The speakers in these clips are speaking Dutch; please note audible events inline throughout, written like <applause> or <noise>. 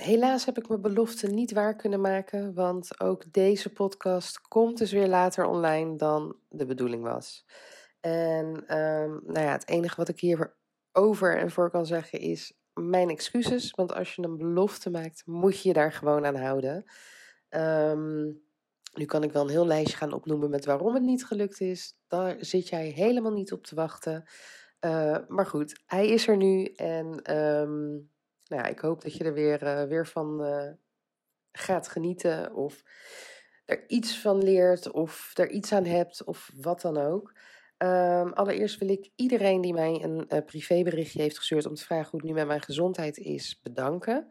helaas heb ik mijn belofte niet waar kunnen maken, want ook deze podcast komt dus weer later online dan de bedoeling was. En ehm, nou ja, het enige wat ik hier over en voor kan zeggen is mijn excuses, want als je een belofte maakt, moet je je daar gewoon aan houden. Ehm, nu kan ik wel een heel lijstje gaan opnoemen met waarom het niet gelukt is. Daar zit jij helemaal niet op te wachten. Uh, maar goed, hij is er nu en um, nou ik hoop dat je er weer, uh, weer van uh, gaat genieten of er iets van leert of er iets aan hebt of wat dan ook. Um, allereerst wil ik iedereen die mij een uh, privéberichtje heeft gestuurd om te vragen hoe het nu met mijn gezondheid is, bedanken.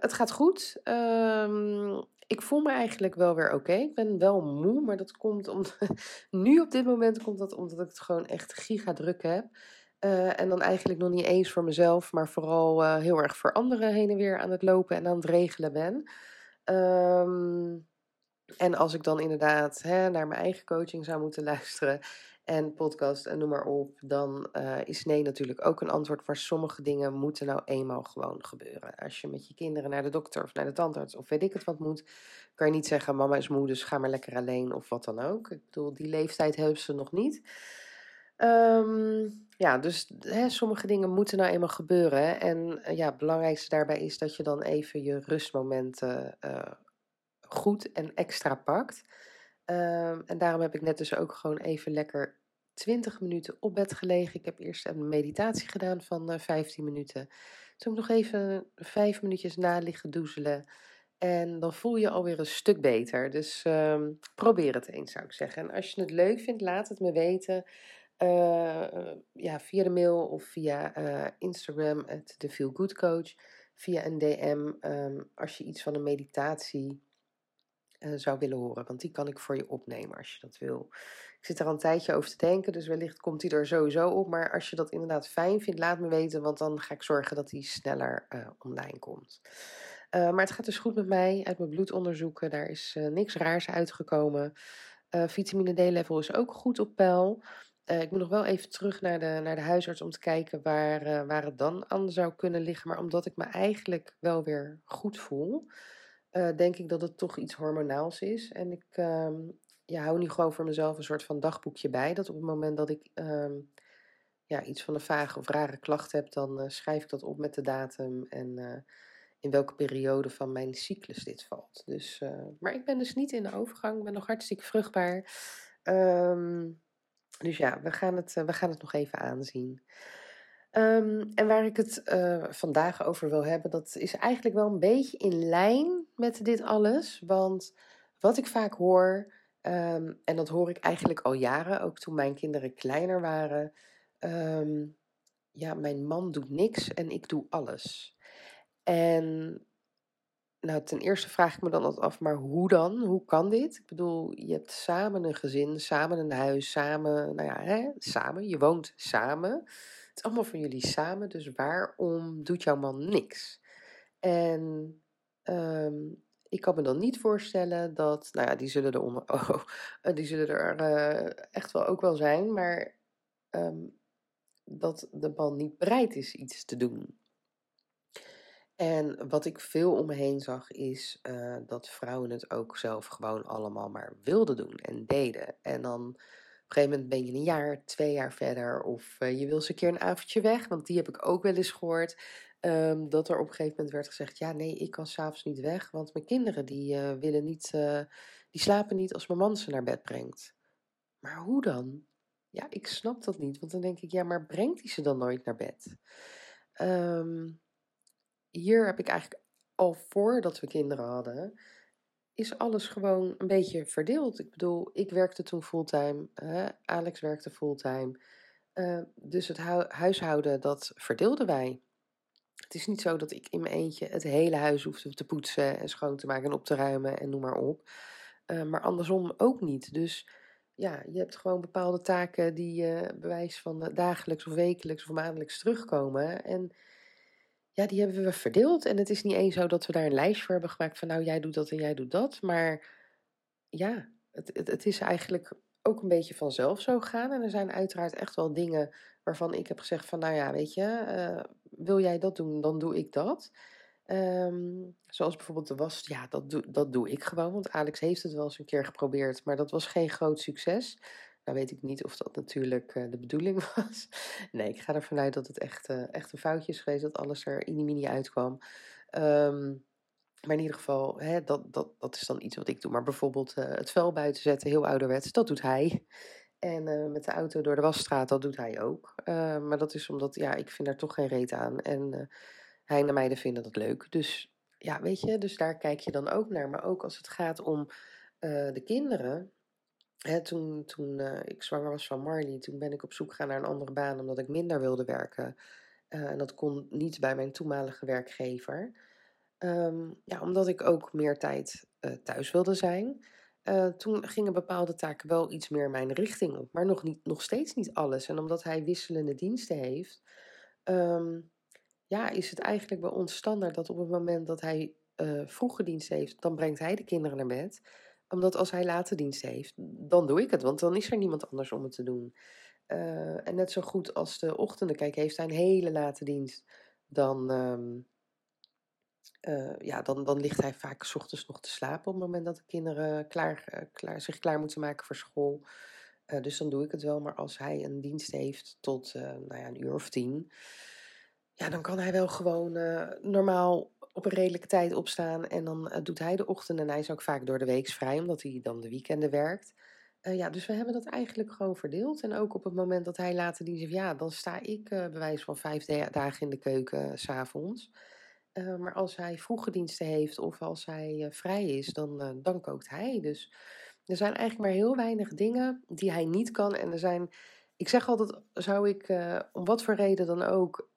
Het gaat goed. Um, ik voel me eigenlijk wel weer oké. Ik ben wel moe, maar dat komt omdat. <laughs> nu op dit moment komt dat omdat ik het gewoon echt giga druk heb. Uh, en dan eigenlijk nog niet eens voor mezelf, maar vooral uh, heel erg voor anderen heen en weer aan het lopen en aan het regelen ben. Um, en als ik dan inderdaad hè, naar mijn eigen coaching zou moeten <laughs> luisteren en podcast en noem maar op, dan uh, is nee natuurlijk ook een antwoord. Maar sommige dingen moeten nou eenmaal gewoon gebeuren. Als je met je kinderen naar de dokter of naar de tandarts of weet ik het wat moet, kan je niet zeggen: Mama is moe, dus ga maar lekker alleen of wat dan ook. Ik bedoel, die leeftijd hebben ze nog niet. Um, ja, dus hè, sommige dingen moeten nou eenmaal gebeuren. En uh, ja, het belangrijkste daarbij is dat je dan even je rustmomenten uh, goed en extra pakt. Um, en daarom heb ik net dus ook gewoon even lekker 20 minuten op bed gelegen. Ik heb eerst een meditatie gedaan van uh, 15 minuten. Toen nog even 5 minuutjes na liggen doezelen. En dan voel je alweer een stuk beter. Dus um, probeer het eens, zou ik zeggen. En als je het leuk vindt, laat het me weten. Uh, ja, via de mail of via uh, Instagram, het The Feel Good Coach. Via een DM, um, als je iets van een meditatie uh, zou willen horen. Want die kan ik voor je opnemen als je dat wil. Ik zit er al een tijdje over te denken, dus wellicht komt die er sowieso op. Maar als je dat inderdaad fijn vindt, laat me weten, want dan ga ik zorgen dat die sneller online komt. Maar het gaat dus goed met mij. Uit mijn bloedonderzoeken, daar is niks raars uitgekomen. vitamine D-level is ook goed op peil. Ik moet nog wel even terug naar de, naar de huisarts om te kijken waar, waar het dan aan zou kunnen liggen. Maar omdat ik me eigenlijk wel weer goed voel, uh, denk ik dat het toch iets hormonaals is. En ik um, ja, hou nu gewoon voor mezelf een soort van dagboekje bij. Dat op het moment dat ik um, ja, iets van een vage of rare klacht heb, dan schrijf ik dat op met de datum en in welke periode van mijn cyclus dit valt. Dus, maar ik ben dus niet in de overgang, ik ben nog hartstikke vruchtbaar. Um, dus ja, we gaan, het, we gaan het nog even aanzien. Um, en waar ik het uh, vandaag over wil hebben, dat is eigenlijk wel een beetje in lijn met dit alles. Want wat ik vaak hoor, um, en dat hoor ik eigenlijk al jaren, ook toen mijn kinderen kleiner waren. Um, ja, mijn man doet niks en ik doe alles. En nou, ten eerste vraag ik me dan altijd af, maar hoe dan? Hoe kan dit? Ik bedoel, je hebt samen een gezin, samen een huis, samen, nou ja, hè, samen, je woont samen. Het is allemaal van jullie samen, dus waarom doet jouw man niks? En um, ik kan me dan niet voorstellen dat, nou ja, die zullen er, onder, <laughs> oh, die zullen er uh, echt wel ook wel zijn, maar um, dat de man niet bereid is iets te doen. En wat ik veel om me heen zag, is uh, dat vrouwen het ook zelf gewoon allemaal maar wilden doen en deden. En dan op een gegeven moment ben je een jaar, twee jaar verder. Of uh, je wil eens een keer een avondje weg. Want die heb ik ook wel eens gehoord. Um, dat er op een gegeven moment werd gezegd: Ja, nee, ik kan s'avonds niet weg. Want mijn kinderen die, uh, willen niet, die slapen niet als mijn man ze naar bed brengt. Maar hoe dan? Ja, ik snap dat niet. Want dan denk ik: Ja, maar brengt hij ze dan nooit naar bed? Um, hier heb ik eigenlijk al voordat we kinderen hadden is alles gewoon een beetje verdeeld. Ik bedoel, ik werkte toen fulltime, uh, Alex werkte fulltime. Uh, dus het hu huishouden, dat verdeelden wij. Het is niet zo dat ik in mijn eentje het hele huis hoef te poetsen en schoon te maken en op te ruimen en noem maar op. Uh, maar andersom ook niet. Dus ja, je hebt gewoon bepaalde taken die uh, bewijs van dagelijks of wekelijks of maandelijks terugkomen. En ja, die hebben we verdeeld. En het is niet eens zo dat we daar een lijstje voor hebben gemaakt van nou jij doet dat en jij doet dat. Maar ja, het, het, is eigenlijk ook een beetje vanzelf zo gegaan. En er zijn uiteraard echt wel dingen waarvan ik heb gezegd van nou ja, weet je, uh, wil jij dat doen, dan doe ik dat. Um, zoals bijvoorbeeld de was, ja, dat doe, dat doe ik gewoon. Want Alex heeft het wel eens een keer geprobeerd, maar dat was geen groot succes. Nou weet ik niet of dat natuurlijk uh, de bedoeling <laughs> was. Nee, ik ga ervan uit dat het echt, uh, echt een foutje is geweest, dat alles er in die mini uitkwam. Um, maar in ieder geval, hè, dat, dat, dat is dan iets wat ik doe. Maar bijvoorbeeld uh, het vuil buiten zetten, heel ouderwets, dat doet hij. En met de auto door de wasstraat, dat doet hij ook. Uh, maar dat is omdat, ja, ik vind daar toch geen reet aan. En hij en de meiden vinden dat leuk. Dus ja, weet je, dus daar kijk je dan ook naar. Maar ook als het gaat om de kinderen. Toen toen ik zwanger was van Marley, toen ben ik op zoek gegaan naar een andere baan. Omdat ik minder wilde werken. en dat kon niet bij mijn toenmalige werkgever. Um, ja, omdat ik ook meer tijd uh, thuis wilde zijn. Toen gingen bepaalde taken wel iets meer mijn richting op, maar nog, niet, nog steeds niet alles. En omdat hij wisselende diensten heeft, um, ja, is het eigenlijk bij ons standaard dat op het moment dat hij vroege dienst heeft, dan brengt hij de kinderen naar bed. Omdat als hij late dienst heeft, dan doe ik het, want dan is er niemand anders om het te doen. en net zo goed als de ochtenden, kijk, heeft hij een hele late dienst, dan. Um, uh, ja, dan, dan ligt hij vaak s ochtends nog te slapen op het moment dat de kinderen klaar, uh, klaar, zich klaar moeten maken voor school. Dus dan doe ik het wel. Maar als hij een dienst heeft tot nou ja, een uur of tien, ja, dan kan hij wel gewoon normaal op een redelijke tijd opstaan. En dan doet hij de ochtend en hij is ook vaak door de week vrij, omdat hij dan de weekenden werkt. ja, dus we hebben dat eigenlijk gewoon verdeeld. En ook op het moment dat hij later dienst heeft, ja, dan sta ik uh, bewijs van vijf dagen in de keuken s s'avonds. Maar als hij vroege diensten heeft of als hij vrij is, dan, dan kookt hij. Dus er zijn eigenlijk maar heel weinig dingen die hij niet kan. En er zijn, ik zeg altijd, zou ik om wat voor reden dan ook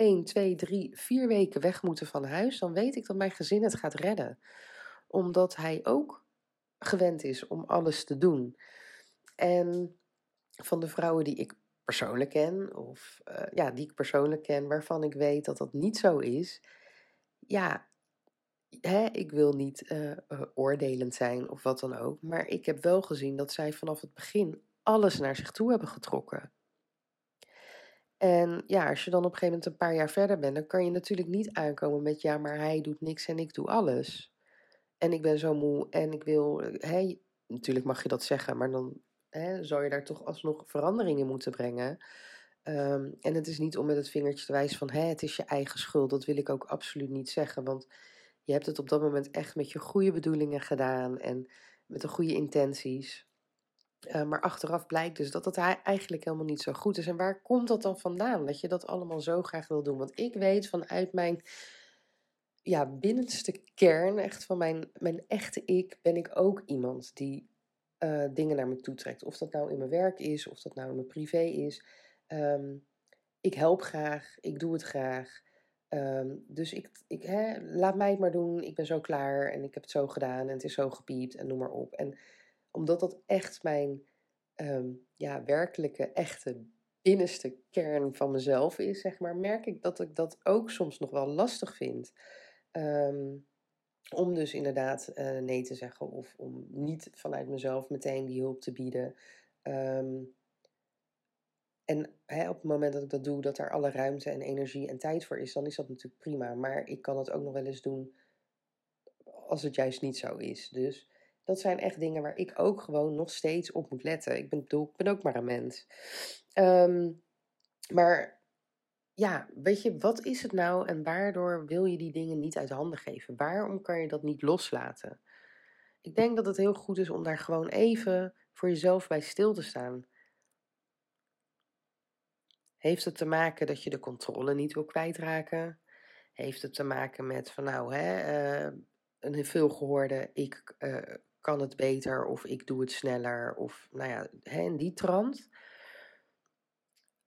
1, 2, 3, 4 weken weg moeten van huis, dan weet ik dat mijn gezin het gaat redden. Omdat hij ook gewend is om alles te doen. En van de vrouwen die ik persoonlijk ken, of ja, die ik persoonlijk ken, waarvan ik weet dat dat niet zo is ja, hè, ik wil niet uh, oordelend zijn of wat dan ook. Maar ik heb wel gezien dat zij vanaf het begin alles naar zich toe hebben getrokken. En ja, als je dan op een gegeven moment een paar jaar verder bent, dan kan je natuurlijk niet aankomen met ja, maar hij doet niks en ik doe alles. En ik ben zo moe en ik wil, hè, natuurlijk mag je dat zeggen, maar dan hè, zou je daar toch alsnog veranderingen moeten brengen. Um, en het is niet om met het vingertje te wijzen van Hé, het is je eigen schuld. Dat wil ik ook absoluut niet zeggen. Want je hebt het op dat moment echt met je goede bedoelingen gedaan en met de goede intenties. Uh, maar achteraf blijkt dus dat dat eigenlijk helemaal niet zo goed is. En waar komt dat dan vandaan? Dat je dat allemaal zo graag wil doen? Want ik weet vanuit mijn ja, binnenste kern, echt van mijn, mijn echte ik, ben ik ook iemand die uh, dingen naar me toe trekt. Of dat nou in mijn werk is, of dat nou in mijn privé is. Um, ik help graag, ik doe het graag. Um, dus ik, ik hè, laat mij het maar doen. Ik ben zo klaar en ik heb het zo gedaan en het is zo gepiept en noem maar op. En omdat dat echt mijn um, ja, werkelijke, echte binnenste kern van mezelf is, zeg maar, merk ik dat ik dat ook soms nog wel lastig vind. Um, om dus inderdaad uh, nee te zeggen of om niet vanuit mezelf meteen die hulp te bieden. Um, en hè, op het moment dat ik dat doe, dat er alle ruimte en energie en tijd voor is, dan is dat natuurlijk prima. Maar ik kan het ook nog wel eens doen als het juist niet zo is. Dus dat zijn echt dingen waar ik ook gewoon nog steeds op moet letten. Ik ben, ik ben ook maar een mens. Um, maar ja, weet je, wat is het nou en waardoor wil je die dingen niet uit handen geven? Waarom kan je dat niet loslaten? Ik denk dat het heel goed is om daar gewoon even voor jezelf bij stil te staan. Heeft het te maken dat je de controle niet wil kwijtraken? Heeft het te maken met van nou, hè, uh, een veelgehoorde, ik uh, kan het beter of ik doe het sneller of nou ja, hè, in die trant?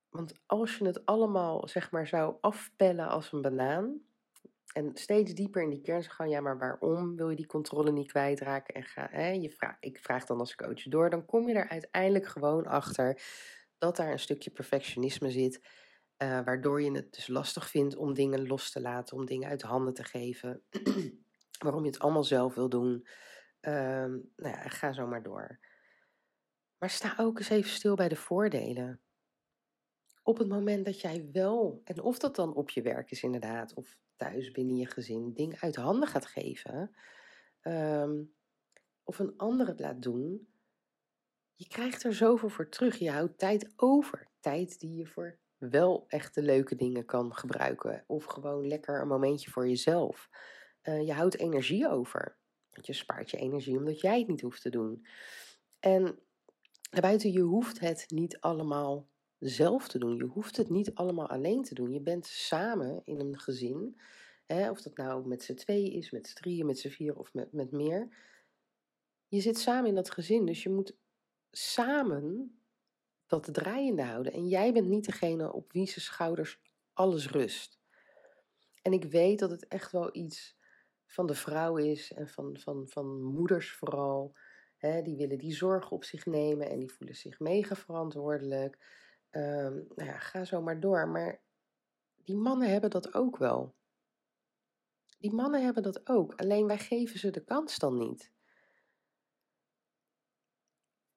Want als je het allemaal, zeg maar, zou afpellen als een banaan. En steeds dieper in die kern zou gaan, ja, maar waarom wil je die controle niet kwijtraken? En ga, hè, je vraag, ik vraag dan als coach door, dan kom je er uiteindelijk gewoon achter dat daar een stukje perfectionisme zit. Uh, waardoor je het dus lastig vindt om dingen los te laten, om dingen uit handen te geven. <clears throat> waarom je het allemaal zelf wil doen. Um, nou ja, ga zo maar door. Maar sta ook eens even stil bij de voordelen. Op het moment dat jij wel, en of dat dan op je werk is inderdaad, of thuis binnen je gezin, dingen uit handen gaat geven, um, of een ander het laat doen, je krijgt er zoveel voor terug. Je houdt tijd over. Tijd die je voor wel echte leuke dingen kan gebruiken. Of gewoon lekker een momentje voor jezelf. Uh, je houdt energie over. Je spaart je energie omdat jij het niet hoeft te doen. En buiten, je hoeft het niet allemaal zelf te doen. Je hoeft het niet allemaal alleen te doen. Je bent samen in een gezin. Hè, of dat nou met z'n tweeën is, met z'n drieën, met z'n vier of met, met meer. Je zit samen in dat gezin, dus je moet samen dat draaiende houden. En jij bent niet degene op wie zijn schouders alles rust. En ik weet dat het echt wel iets van de vrouw is en van, van, van moeders vooral. Die willen die zorg op zich nemen en die voelen zich mega verantwoordelijk. Um, nou ja, ga zo maar door. Maar die mannen hebben dat ook wel. Die mannen hebben dat ook. Alleen wij geven ze de kans dan niet.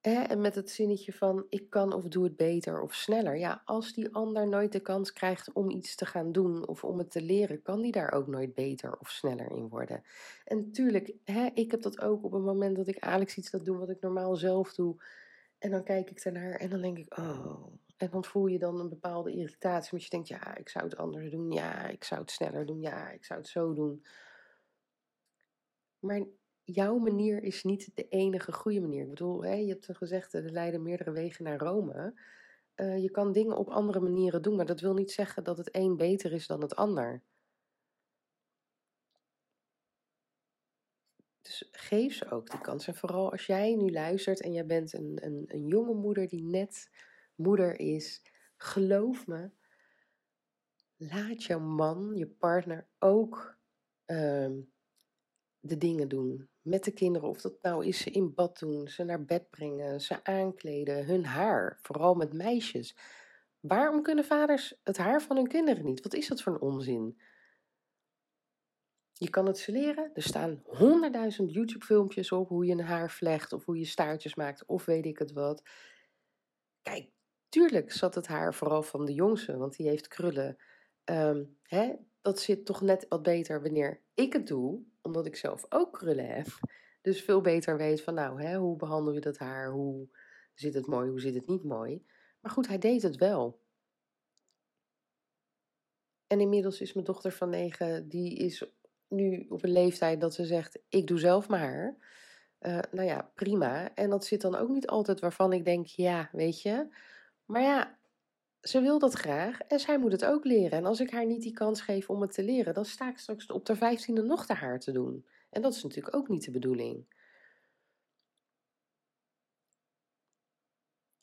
En met het zinnetje van ik kan of doe het beter of sneller. Ja, als die ander nooit de kans krijgt om iets te gaan doen of om het te leren, kan die daar ook nooit beter of sneller in worden. En tuurlijk, hè, ik heb dat ook op het moment dat ik Alex iets laat doen wat ik normaal zelf doe. En dan kijk ik ernaar en dan denk ik, oh. En dan voel je dan een bepaalde irritatie, want je denkt, ja, ik zou het anders doen. Ja, ik zou het sneller doen. Ja, ik zou het zo doen. Maar jouw manier is niet de enige goede manier. Ik bedoel, hè, je hebt gezegd, er leiden meerdere wegen naar Rome. Uh, je kan dingen op andere manieren doen, maar dat wil niet zeggen dat het een beter is dan het ander. Dus geef ze ook die kans. En vooral als jij nu luistert en jij bent een, een, een jonge moeder die net moeder is, geloof me, laat jouw man, je partner ook uh, de dingen doen met de kinderen. Of dat nou is ze in bad doen, ze naar bed brengen, ze aankleden, hun haar, vooral met meisjes. Waarom kunnen vaders het haar van hun kinderen niet? Wat is dat voor een onzin? Je kan het ze leren. Er staan honderdduizend YouTube-filmpjes op hoe je een haar vlecht of hoe je staartjes maakt of weet ik het wat. Kijk, tuurlijk zat het haar vooral van de jongste, want die heeft krullen. Ehm, hè? Dat zit toch net wat beter wanneer ik het doe omdat ik zelf ook krullen heb. Dus veel beter weet van nou, hè, hoe behandel je dat haar? Hoe zit het mooi? Hoe zit het niet mooi? Maar goed, hij deed het wel. En inmiddels is mijn dochter van negen, die is nu op een leeftijd dat ze zegt: Ik doe zelf mijn haar. Uh, nou ja, prima. En dat zit dan ook niet altijd waarvan ik denk: Ja, weet je. Maar ja, ze wil dat graag en zij moet het ook leren. En als ik haar niet die kans geef om het te leren, dan sta ik straks op de vijftiende nog de haar te doen. En dat is natuurlijk ook niet de bedoeling.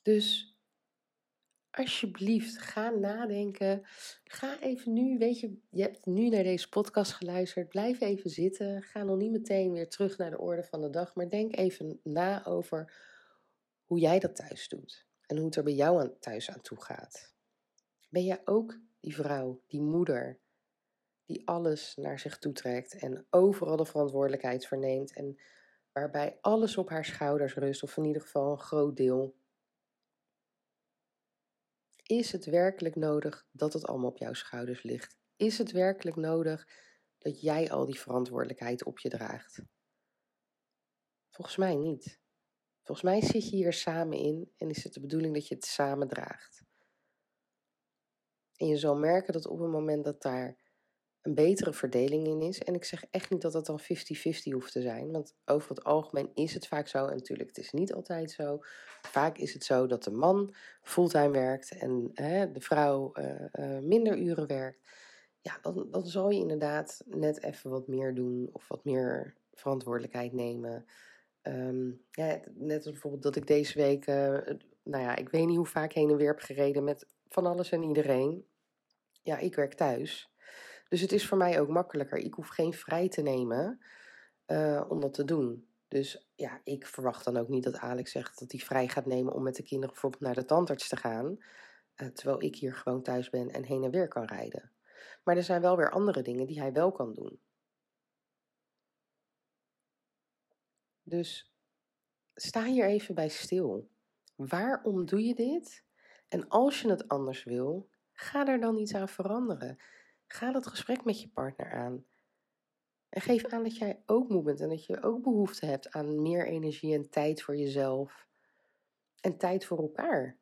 Dus alsjeblieft, ga nadenken. Ga even nu, weet je, je hebt nu naar deze podcast geluisterd. Blijf even zitten. Ga nog niet meteen weer terug naar de orde van de dag. Maar denk even na over hoe jij dat thuis doet. En hoe het er bij jou aan, thuis aan toe gaat. Ben jij ook die vrouw, die moeder, die alles naar zich toetrekt en overal de verantwoordelijkheid verneemt en waarbij alles op haar schouders rust, of in ieder geval een groot deel? Is het werkelijk nodig dat het allemaal op jouw schouders ligt? Is het werkelijk nodig dat jij al die verantwoordelijkheid op je draagt? Volgens mij niet. Volgens mij zit je hier samen in en is het de bedoeling dat je het samen draagt. En je zal merken dat op het moment dat daar een betere verdeling in is, en ik zeg echt niet dat dat dan 50-50 hoeft te zijn, want over het algemeen is het vaak zo, en natuurlijk, het is niet altijd zo. Vaak is het zo dat de man fulltime werkt en hè, de vrouw uh, uh, minder uren werkt. Ja, dan, dan zal je inderdaad net even wat meer doen of wat meer verantwoordelijkheid nemen. Um, ja, net als bijvoorbeeld dat ik deze week, uh, nou ja, ik weet niet hoe vaak heen en weer heb gereden met van alles en iedereen. Ja, ik werk thuis. Dus het is voor mij ook makkelijker. Ik hoef geen vrij te nemen uh, om dat te doen. Dus ja, ik verwacht dan ook niet dat Alex zegt dat hij vrij gaat nemen om met de kinderen bijvoorbeeld naar de tandarts te gaan. Uh, terwijl ik hier gewoon thuis ben en heen en weer kan rijden. Maar er zijn wel weer andere dingen die hij wel kan doen. Dus sta hier even bij stil. Waarom doe je dit? En als je het anders wil, ga er dan iets aan veranderen. Ga dat gesprek met je partner aan. En geef aan dat jij ook moe bent en dat je ook behoefte hebt aan meer energie en tijd voor jezelf. En tijd voor elkaar.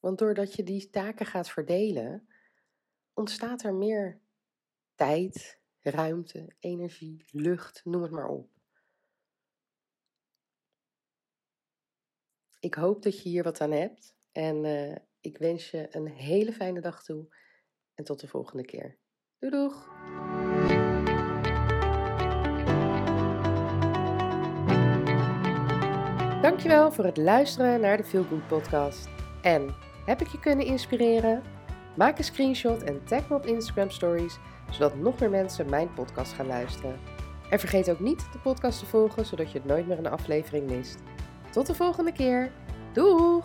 Want doordat je die taken gaat verdelen, ontstaat er meer tijd, ruimte, energie, lucht, noem het maar op. Ik hoop dat je hier wat aan hebt en uh, ik wens je een hele fijne dag toe en tot de volgende keer. Doei doeg! Dankjewel voor het luisteren naar de Feel Good podcast. En heb ik je kunnen inspireren? Maak een screenshot en tag me op Instagram Stories, zodat nog meer mensen mijn podcast gaan luisteren. En vergeet ook niet de podcast te volgen, zodat je het nooit meer een aflevering mist. Tot de volgende keer. Doeg!